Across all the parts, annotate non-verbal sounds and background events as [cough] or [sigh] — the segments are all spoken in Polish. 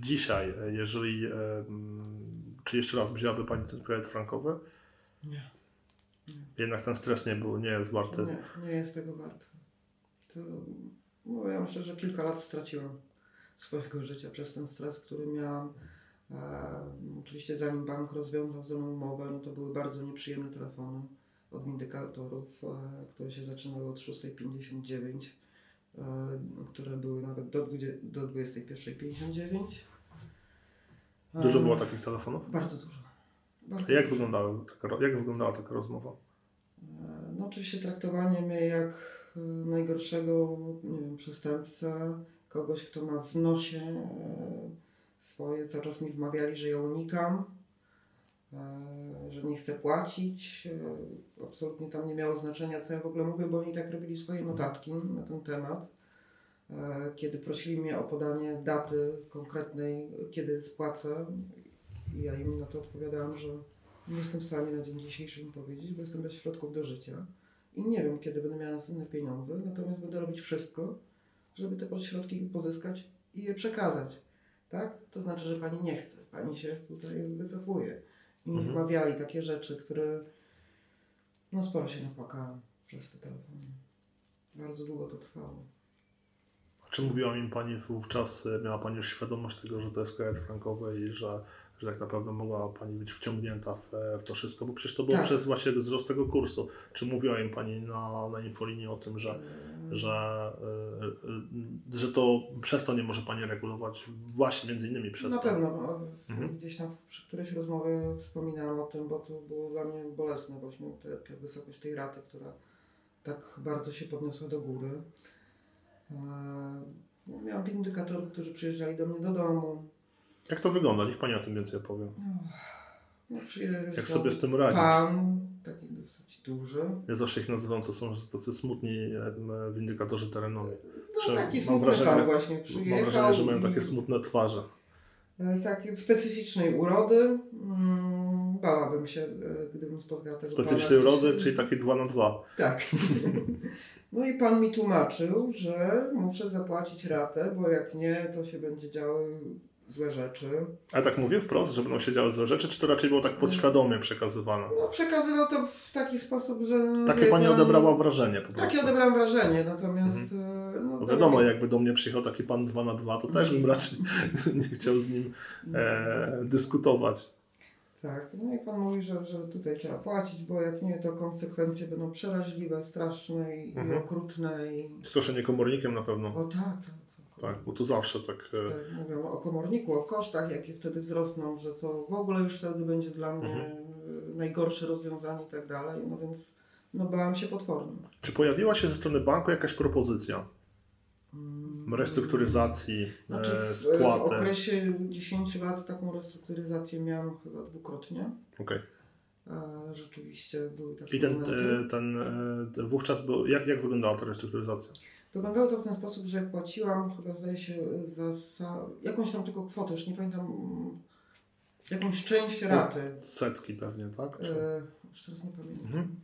dzisiaj, e, jeżeli, e, mm, czy jeszcze raz wzięłaby Pani ten kredyt frankowy? Nie. Jednak ten stres nie był, nie jest warty. Nie, nie jest tego wart. To, no ja myślę, że kilka lat straciłam swojego życia przez ten stres, który miałam. E, oczywiście zanim bank rozwiązał ze mną umowę, no to były bardzo nieprzyjemne telefony od windykatorów, e, które się zaczynały od 6.59, e, które były nawet do, 20 do 21.59. E, Dużo było takich telefonów? Bardzo dużo. A Bardzo jak, dużo. wyglądały, taka jak wyglądała taka rozmowa? E, No oczywiście traktowanie mnie jak e, najgorszego nie wiem, przestępcę, kogoś, kto ma w nosie e, swoje, cały czas mi wmawiali, że ja unikam, e, że nie chcę płacić. e, Absolutnie tam nie miało znaczenia, co ja w ogóle mówię, bo oni tak robili swoje notatki na ten temat. E, Kiedy prosili mnie o podanie daty konkretnej, kiedy spłacę, ja im na to odpowiadałam, że nie jestem w stanie na dzień dzisiejszy im powiedzieć, bo jestem bez środków do życia i nie wiem, kiedy będę miała następne pieniądze, natomiast będę robić wszystko, żeby te środki pozyskać i je przekazać. Tak? To znaczy, że pani nie chce, pani się tutaj wycofuje. I mi Mhm. wmawiali takie rzeczy, które no sporo się napłakałam przez te telefony. Bardzo długo to trwało. Czy mówiła mi Pani wówczas, e, miała Pani już świadomość tego, że to jest kredyt frankowy i że, że tak naprawdę mogła Pani być wciągnięta w, e, w to wszystko? Bo przecież to było Tak. przez właśnie wzrost tego kursu. Czy mówiła im Pani na, na infolinii o tym, że, Eee, że, e, e, że to przez to nie może Pani regulować, właśnie między innymi przez Na to? pewno. no, Mhm. Gdzieś tam przy którejś rozmowie wspominałam o tym, bo to było dla mnie bolesne właśnie, te, te wysokość tej raty, która tak bardzo się podniosła do góry. No, Miałam windykatorów, którzy przyjeżdżali do mnie do domu. Jak to wygląda? Niech Pani o tym więcej opowie. No, przyjeżdżał Jak sobie z tym radzić? Pan, taki dosyć duży. Ja zawsze ich nazywam, to są tacy smutni windykatorzy terenowi. No Że taki mam smutny wrażenie- pan właśnie Mam przyjechał. wrażenie, że mają takie smutne twarze. E, takiej specyficznej urody. Mm, Bałabym się, e, gdybym spotkała tego Specyficznej urody, czyli takie dwa na dwa. Tak. [laughs] No i pan mi tłumaczył, że muszę zapłacić ratę, bo jak nie, to się będzie działy złe rzeczy. Ale tak mówię wprost, że będą się działy złe rzeczy, czy to raczej było tak podświadomie przekazywane? No, przekazywał to w taki sposób, że. Takie wie pani pan, odebrała wrażenie po prostu. Takie odebrałam wrażenie, natomiast. e, No, No wiadomo, jakby do mnie przyjechał taki pan dwa na dwa, to też bym raczej [laughs] nie chciał z nim e, dyskutować. Tak, no i pan mówi, że, że tutaj trzeba płacić, bo jak nie, to konsekwencje będą przeraźliwe, straszne i, Mhm. okrutne. I... Straszenie komornikiem na pewno. O tak, tak. Tak. Bo tu zawsze tak. E, Tak, mówią o komorniku, o kosztach, jakie wtedy wzrosną, że to w ogóle już wtedy będzie dla mnie Mhm. najgorsze rozwiązanie i tak dalej. No więc no bałam się potwornie. czy pojawiła się ze strony banku jakaś propozycja Mm. restrukturyzacji, Znaczy e, w, w spłaty? okresie 10 lat taką restrukturyzację miałam chyba dwukrotnie. Okej. E, rzeczywiście były takie I ten, e, ten e, wówczas był, jak, jak wyglądała ta restrukturyzacja? Wyglądało to w ten sposób, że płaciłam chyba zdaje się za jakąś tam tylko kwotę, już nie pamiętam, jakąś część raty. Setki pewnie, tak? Czy... E, już teraz nie pamiętam. Mhm.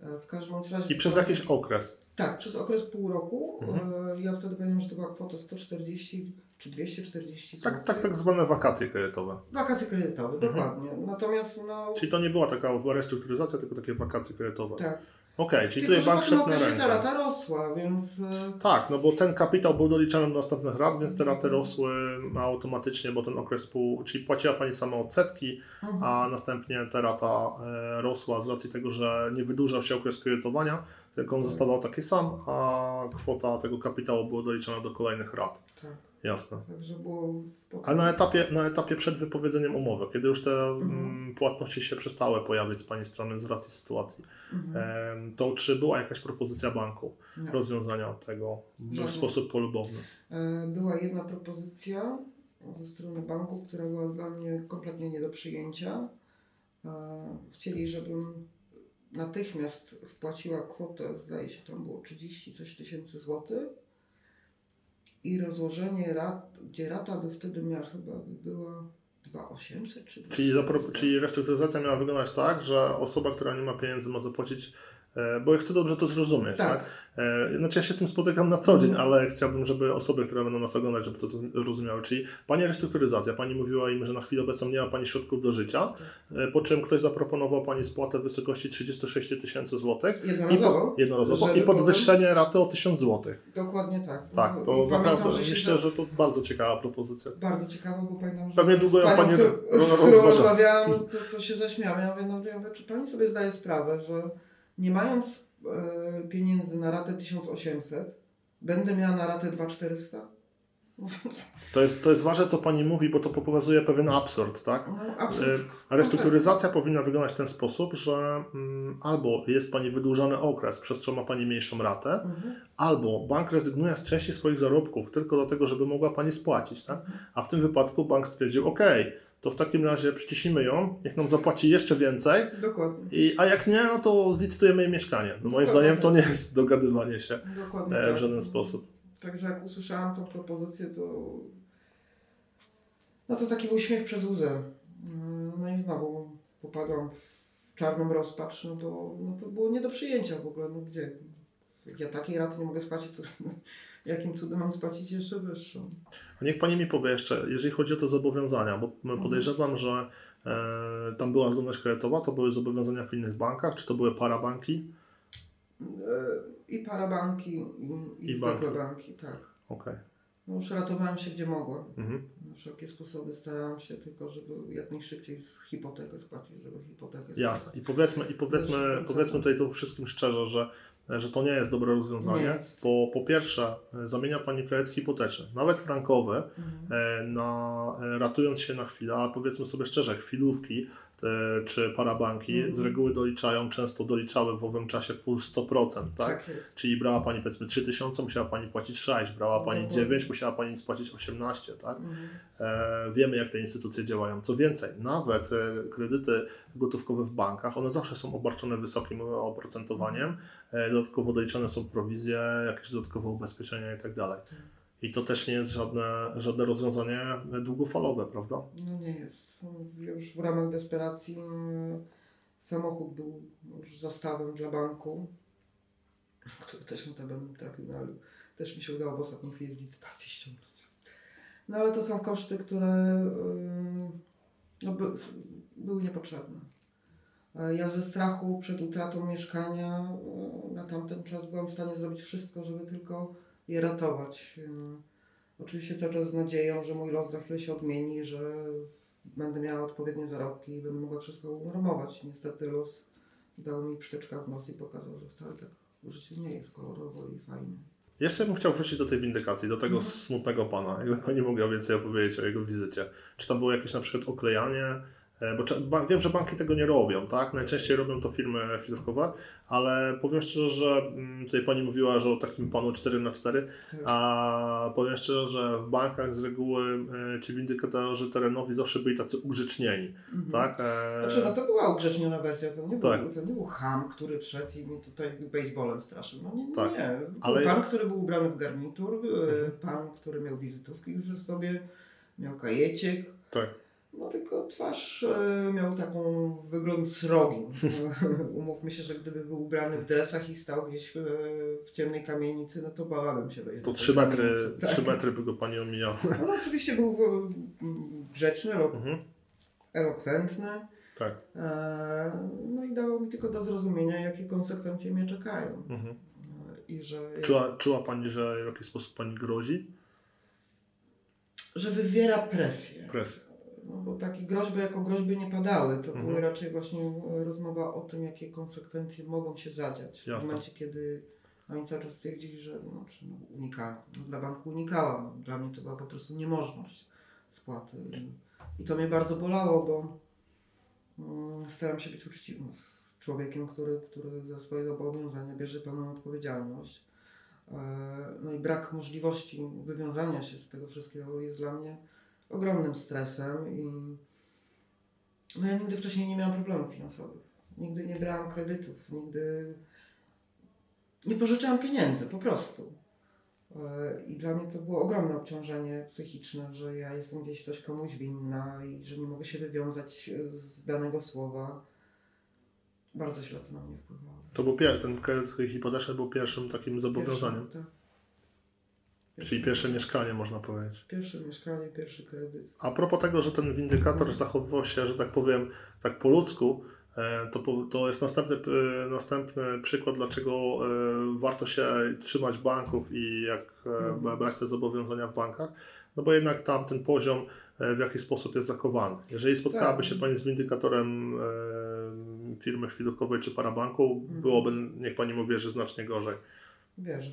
E, w każdym razie. I przez jakiś okres. Tak, przez okres pół roku. Mhm. E, ja wtedy pamiętam, że to była kwota 140 czy 240 zł. Tak, tak, tak zwane wakacje kredytowe. Wakacje kredytowe, Mhm. dokładnie. Natomiast no. Czyli to nie była taka restrukturyzacja, tylko takie wakacje kredytowe. Tak. Okej, czyli Tylko, tutaj bank szedł na ta rękę. rata rosła, więc. e, Tak, no bo ten kapitał był doliczany do następnych lat, więc te raty rosły automatycznie, bo ten okres pół, czyli płaciła Pani sama odsetki, mhm. a następnie ta rata e, rosła z racji tego, że nie wydłużał się okres kredytowania, tylko on zostawał taki sam, a kwota tego kapitału była doliczana do kolejnych rat. Tak. Jasne. Także było. Ale na etapie, na etapie przed wypowiedzeniem umowy, kiedy już te Mhm. mm, płatności się przestały pojawiać z Pani strony z racji sytuacji, Mhm. to czy była jakaś propozycja banku Nie. rozwiązania tego w Żadnej. sposób polubowny? E, Była jedna propozycja ze strony banku, która była dla mnie kompletnie nie do przyjęcia. E, Chcieli, żebym natychmiast wpłaciła kwotę, zdaje się tam było 30 coś tysięcy złotych i rozłożenie rat, gdzie rata by wtedy miała chyba by była 2800 czy Czyli, zapro- 2400. czyli restrukturyzacja miała wyglądać tak, że osoba, która nie ma pieniędzy ma zapłacić bo ja chcę dobrze to zrozumieć, tak? Tak. E, Znaczy ja się z tym spotykam na co dzień, Mhm. ale chciałbym, żeby osoby, które będą nas oglądać, żeby to zrozumiały. Czyli Pani restrukturyzacja, Pani mówiła im, że na chwilę obecną nie ma Pani środków do życia, e, po czym ktoś zaproponował Pani spłatę w wysokości 36 tysięcy złotych i, Jednorazowo. po, jednorazowo, i podwyższenie raty o 1000 złotych. Dokładnie tak. Tak, to i pamiętam, naprawdę że myślę, że to bardzo ciekawa propozycja. Bardzo ciekawe, bo pamiętam, że Pewnie długo ją pani którą, z którą rozmawiałam, to, [laughs] to się zaśmiałam. Ja mówię, no, ja mówię, czy pani sobie zdaje sprawę, że nie mając e, pieniędzy na ratę 1800, będę miała na ratę 2400? Mówię, To jest, to jest ważne, co Pani mówi, bo to pokazuje pewien absurd, tak? No, absurd. E, restrukturyzacja powinna wyglądać w ten sposób, że mm, albo jest Pani wydłużony okres, przez co ma Pani mniejszą ratę, Mhm. albo bank rezygnuje z części swoich zarobków tylko dlatego, żeby mogła Pani spłacić, tak? A w tym wypadku bank stwierdził, ok, to w takim razie przyciśnimy ją, niech nam zapłaci jeszcze więcej, Dokładnie. i, a jak nie, no to zlicytujemy jej mieszkanie. No moim Dokładnie zdaniem to nie jest dogadywanie się Dokładnie e, w tak. żaden sposób. Także jak usłyszałam tą propozycję, to. No to taki był śmiech przez łzę. Mm, No i znowu popadłam w czarną rozpacz, no to, no to było nie do przyjęcia w ogóle. No gdzie? Jak ja takiej raty nie mogę spłacić, to jakim cudem mam spłacić jeszcze wyższą? A Niech Pani mi powie jeszcze, jeżeli chodzi o te zobowiązania, bo Mhm. podejrzewam, że e, tam była zdolność kredytowa, to były zobowiązania w innych bankach, czy to były parabanki? E, I parabanki, i, i, I banki. banki, tak. Okej. No już ratowałam się gdzie mogłam. Mhm. Na wszelkie sposoby starałam się tylko, żeby jak najszybciej z hipotekę spłacić, żeby hipotekę spłacić. Jasne. I powiedzmy, i powiedzmy, powiedzmy tutaj to wszystkim szczerze, że, że to nie jest dobre Nie rozwiązanie, jest. bo po pierwsze e, zamienia Pani kredyt hipoteczny, nawet frankowy, Mhm. e, na, e, ratując się na chwilę, a powiedzmy sobie szczerze, chwilówki czy parabanki Mhm. z reguły doliczają, często doliczały w owym czasie plus 100%, tak? tak jest. Czyli brała Pani powiedzmy 3000, musiała Pani płacić 6, brała Pani Dokładnie. 9, musiała Pani spłacić 18, tak? Mhm. E, wiemy jak te instytucje działają. Co więcej, nawet e, kredyty gotówkowe w bankach, one zawsze są obarczone wysokim oprocentowaniem, e, dodatkowo doliczane są prowizje, jakieś dodatkowe ubezpieczenia i tak dalej. I to też nie jest żadne, żadne rozwiązanie długofalowe, prawda? No nie jest. Już w ramach desperacji mm, samochód był już zastawem dla banku, który też notabene trafił na też mi się udało w ostatniej chwili z licytacji ściągnąć. No ale to są koszty, które ym, no, by, były niepotrzebne. E, Ja ze strachu przed utratą mieszkania y, na tamten czas byłam w stanie zrobić wszystko, żeby tylko je ratować. Y, Oczywiście cały czas z nadzieją, że mój los za chwilę się odmieni, że będę miała odpowiednie zarobki i będę mogła wszystko unormować. Niestety los dał mi psztyczka w nos i pokazał, że wcale tak w życiu nie jest kolorowo i fajnie. Jeszcze bym chciał wrócić do tej windykacji, do tego Mhm. smutnego pana. Jakby pani mogła więcej opowiedzieć o jego wizycie. Czy tam było jakieś na przykład oklejanie? E, Bo wiem, że banki tego nie robią, tak? Najczęściej robią to firmy chwilówkowe, ale powiem szczerze, że mm, tutaj pani mówiła, że o takim panu 4 na 4 Tak. a powiem szczerze, że w bankach z reguły e, ci windykatorzy terenowi zawsze byli tacy ugrzecznieni, Mhm. tak? E, Znaczy, no to była ugrzeczniona wersja, to nie, był, Tak. to nie był ham, który wszedł i mi tutaj baseballem straszył. No nie, nie, Tak. nie. Ale- Pan, który był ubrany w garnitur, Mhm. pan, który miał wizytówki już w sobie, miał kajeciek, Tak. No tylko twarz e, miał taką wygląd srogi. [laughs] Umówmy się, że gdyby był ubrany w dresach i stał gdzieś w, w ciemnej kamienicy, no to bałabym się wejść tej 3 metry. Tak. 3 metry by go pani omijał. [laughs] No, oczywiście był e, grzeczny, Mhm. elokwentny. Tak. E, No i dało mi tylko do zrozumienia, jakie konsekwencje mnie czekają. Mhm. E, I że, Czuła, czuła pani, że w jakiś sposób pani grozi? że wywiera presję. Presję. No bo takie groźby jako groźby nie padały. To Mhm. były raczej właśnie e, rozmowa o tym, jakie konsekwencje mogą się zadziać. Jasne. W momencie, kiedy oni cały czas stwierdzili, że no, czy no, unika, no, dla banku unikałam. Dla mnie to była po prostu niemożność spłaty. I, i to mnie bardzo bolało, bo mm, starałem się być uczciwym z człowiekiem, który, który za swoje zobowiązania bierze pełną odpowiedzialność. E, No i brak możliwości wywiązania się z tego wszystkiego jest dla mnie ogromnym stresem i no ja nigdy wcześniej nie miałam problemów finansowych. Nigdy nie brałam kredytów, nigdy nie pożyczałam pieniędzy, po prostu. E, I dla mnie to było ogromne obciążenie psychiczne, że ja jestem gdzieś coś komuś winna i że nie mogę się wywiązać e, z danego słowa. bardzo źle to na mnie wpływało. To był pier- ten kredyt hipoteczny był pierwszym takim zobowiązaniem. Pierwszy, tak. Czyli pierwsze mieszkanie można powiedzieć. Pierwsze mieszkanie, pierwszy kredyt. A propos tego, że ten windykator zachowywał się, że tak powiem, tak po ludzku, e, to, to jest następny, e, następny przykład, dlaczego e, warto się trzymać banków i jak Mhm. brać te zobowiązania w bankach, no bo jednak tam ten poziom w jakiś sposób jest zachowany. Jeżeli spotkałaby Tak. się Pani z windykatorem firmy chwilówkowej czy parabanku, Mhm. byłoby, niech Pani mu wierzy, znacznie gorzej. Wierzę.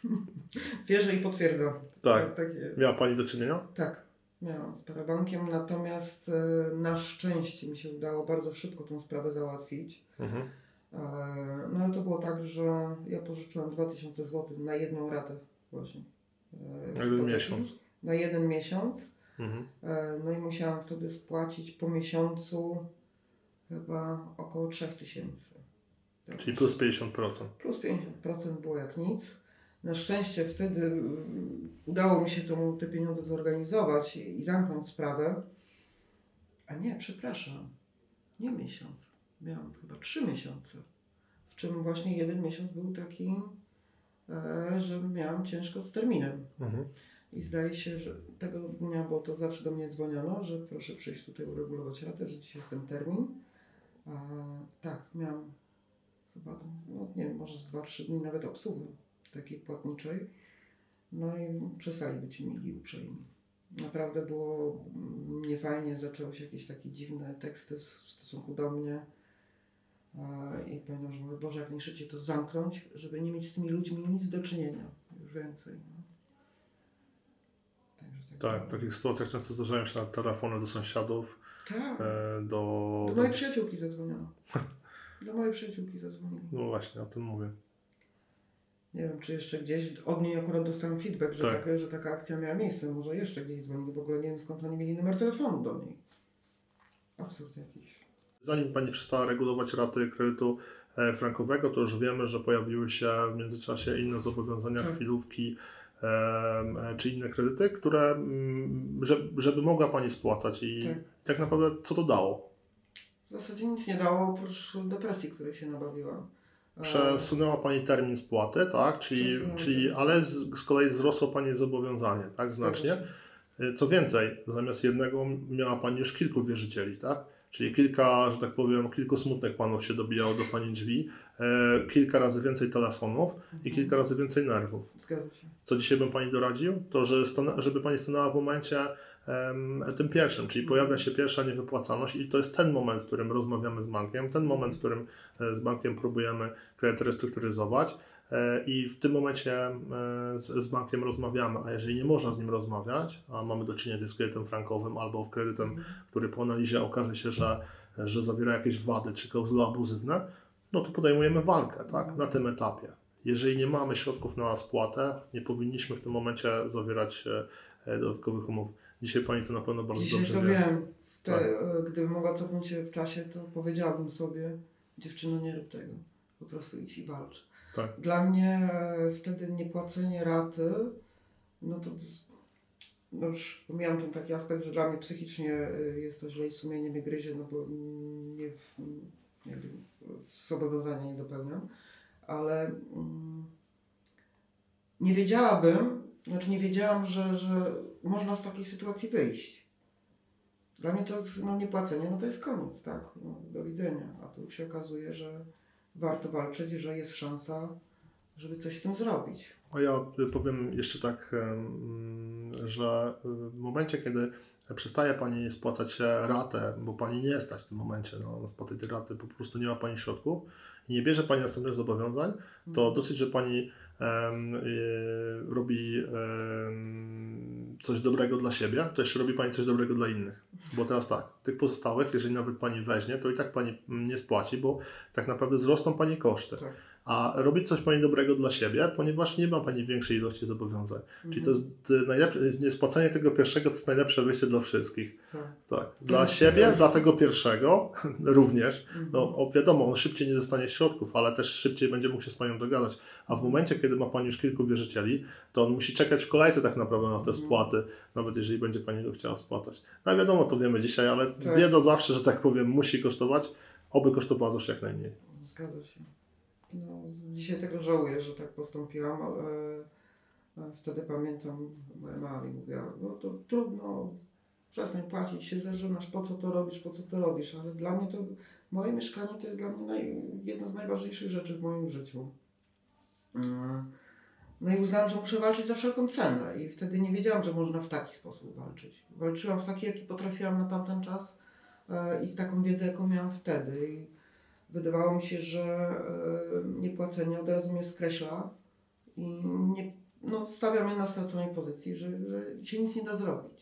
[laughs] Wierzę i potwierdzam. Tak. tak jest. Miała Pani do czynienia? Tak, miałam z parabankiem, natomiast e, na szczęście mi się udało bardzo szybko tą sprawę załatwić. Mhm. E, No ale to było tak, że ja pożyczyłem 2000 zł na jedną ratę właśnie. e, Na jeden miesiąc. Na jeden miesiąc. Mhm. No i musiałam wtedy spłacić po miesiącu chyba około 3000. Czyli plus 50%. Plus 50% było jak nic. Na szczęście wtedy mm, udało mi się tą, te pieniądze zorganizować i, i zamknąć sprawę. A nie, przepraszam, nie miesiąc. Miałam chyba trzy miesiące. W czym właśnie jeden miesiąc był taki, e, że miałam ciężko z terminem. Mhm. I zdaje się, że tego dnia, bo to zawsze do mnie dzwoniono, że proszę przyjść tutaj uregulować ratę, że dzisiaj jest ten termin. A, tak, miałam chyba, no nie wiem, może z 2-3 dni nawet obsługi takiej płatniczej. No i przestali być mili uprzejmi. Naprawdę było niefajnie, zaczęły się jakieś takie dziwne teksty w stosunku do mnie. I powiedział, że mówię, Boże, jak najszybciej to zamknąć, żeby nie mieć z tymi ludźmi nic do czynienia. Już więcej. No. Także Tak, w takich sytuacjach często zdarzają się telefony do sąsiadów, Tak. e, do... Do mojej przyjaciółki zadzwoniono. [laughs] Do mojej przyjaciółki zadzwonili. No właśnie, o tym mówię. Nie wiem, czy jeszcze gdzieś od niej akurat dostałem feedback, że, Tak. taka, że taka akcja miała miejsce. Może jeszcze gdzieś dzwonili, w ogóle nie wiem skąd oni mieli numer telefonu do niej. Absurd jakiś. Zanim Pani przestała regulować raty kredytu e, frankowego, to już wiemy, że pojawiły się w międzyczasie inne zobowiązania, Tak. chwilówki e, czy inne kredyty, które, mm, żeby, żeby mogła Pani spłacać i Tak. tak naprawdę co to dało? W zasadzie nic nie dało oprócz depresji, której się nabawiłam. E, Przesunęła Pani termin spłaty, tak? Czyli, czyli, ale z, z kolei wzrosło Pani zobowiązanie, tak? Znacznie. się. Co więcej, zamiast jednego miała Pani już kilku wierzycieli, tak? Czyli kilka, że tak powiem, kilku smutnych panów się dobijało do Pani drzwi, e, kilka razy więcej telefonów i kilka razy więcej nerwów. Zgadza się. Co dzisiaj bym Pani doradził? To, że stanę, żeby Pani stanęła w momencie tym pierwszym, czyli pojawia się pierwsza niewypłacalność i to jest ten moment, w którym rozmawiamy z bankiem, ten moment, w którym e, z bankiem próbujemy kredyt restrukturyzować e, i w tym momencie e, z, bankiem rozmawiamy, a jeżeli nie można z nim rozmawiać, a mamy do czynienia z kredytem frankowym albo kredytem, który po analizie okaże się, że, że zawiera jakieś wady czy klauzule abuzywne, no to podejmujemy walkę tak, na tym etapie. Jeżeli nie mamy środków na spłatę, nie powinniśmy w tym momencie zawierać dodatkowych umów. Dzisiaj Pani to na pewno bardzo Dzisiaj dobrze to wie. wiem. Te, Tak. Gdybym mogła cofnąć się w czasie, to powiedziałabym sobie, dziewczyno nie rób tego. Po prostu idź i walcz. Tak. Dla mnie e, wtedy niepłacenie raty, no to no już pomijam ten taki aspekt, że dla mnie psychicznie e, jest to źle i sumienie mnie gryzie, no bo nie, w, jakby zobowiązania nie dopełniam, ale mm, nie wiedziałabym, znaczy nie wiedziałam, że, że można z takiej sytuacji wyjść. Dla mnie to no, niepłacenie, no to jest koniec, tak, no, do widzenia, a tu się okazuje, że warto walczyć, że jest szansa, żeby coś z tym zrobić. A ja powiem jeszcze tak, że w momencie, kiedy przestaje Pani spłacać ratę, bo Pani nie stać w tym momencie no, na spłatę tej raty, po prostu nie ma Pani środków i nie bierze Pani następnych zobowiązań, to dosyć, że Pani robi em, coś dobrego dla siebie, to jeszcze robi Pani coś dobrego dla innych. Bo teraz tak, tych pozostałych, jeżeli nawet Pani weźmie, to i tak Pani nie spłaci, bo tak naprawdę wzrosną Pani koszty. Tak. A robi coś Pani dobrego dla siebie, ponieważ nie ma Pani większej ilości zobowiązań. Czyli to jest y, najlepsze, niespłacanie tego pierwszego to jest najlepsze wyjście dla wszystkich. Tak. Tak. Dla Tak. siebie, dla tego pierwszego [laughs] również. Mhm. No o, wiadomo, on szybciej nie dostanie środków, ale też szybciej będzie mógł się z Panią dogadać. A w momencie, kiedy ma Pani już kilku wierzycieli, to on musi czekać w kolejce tak naprawdę na te Mhm. spłaty, nawet jeżeli będzie Pani go chciała spłacać. No wiadomo, to wiemy dzisiaj, ale Tak. wiedza zawsze, że tak powiem, musi kosztować. oby kosztowała zawsze jak najmniej. Zgadza się. No, dzisiaj tego żałuję, że tak postąpiłam. E, e, Wtedy pamiętam, moja mama mi mówiła, no to trudno, przestań płacić się, zażynasz, po co to robisz, po co to robisz, ale dla mnie to, moje mieszkanie to jest dla mnie naj, jedna z najważniejszych rzeczy w moim życiu. Mm. No i uznałam, że muszę walczyć za wszelką cenę i wtedy nie wiedziałam, że można w taki sposób walczyć. Walczyłam w taki, jaki potrafiłam na tamten czas e, i z taką wiedzą, jaką miałam wtedy. I wydawało mi się, że e, niepłacenie od razu mnie skreśla i nie, no, stawia mnie na straconej pozycji, że, że się nic nie da zrobić.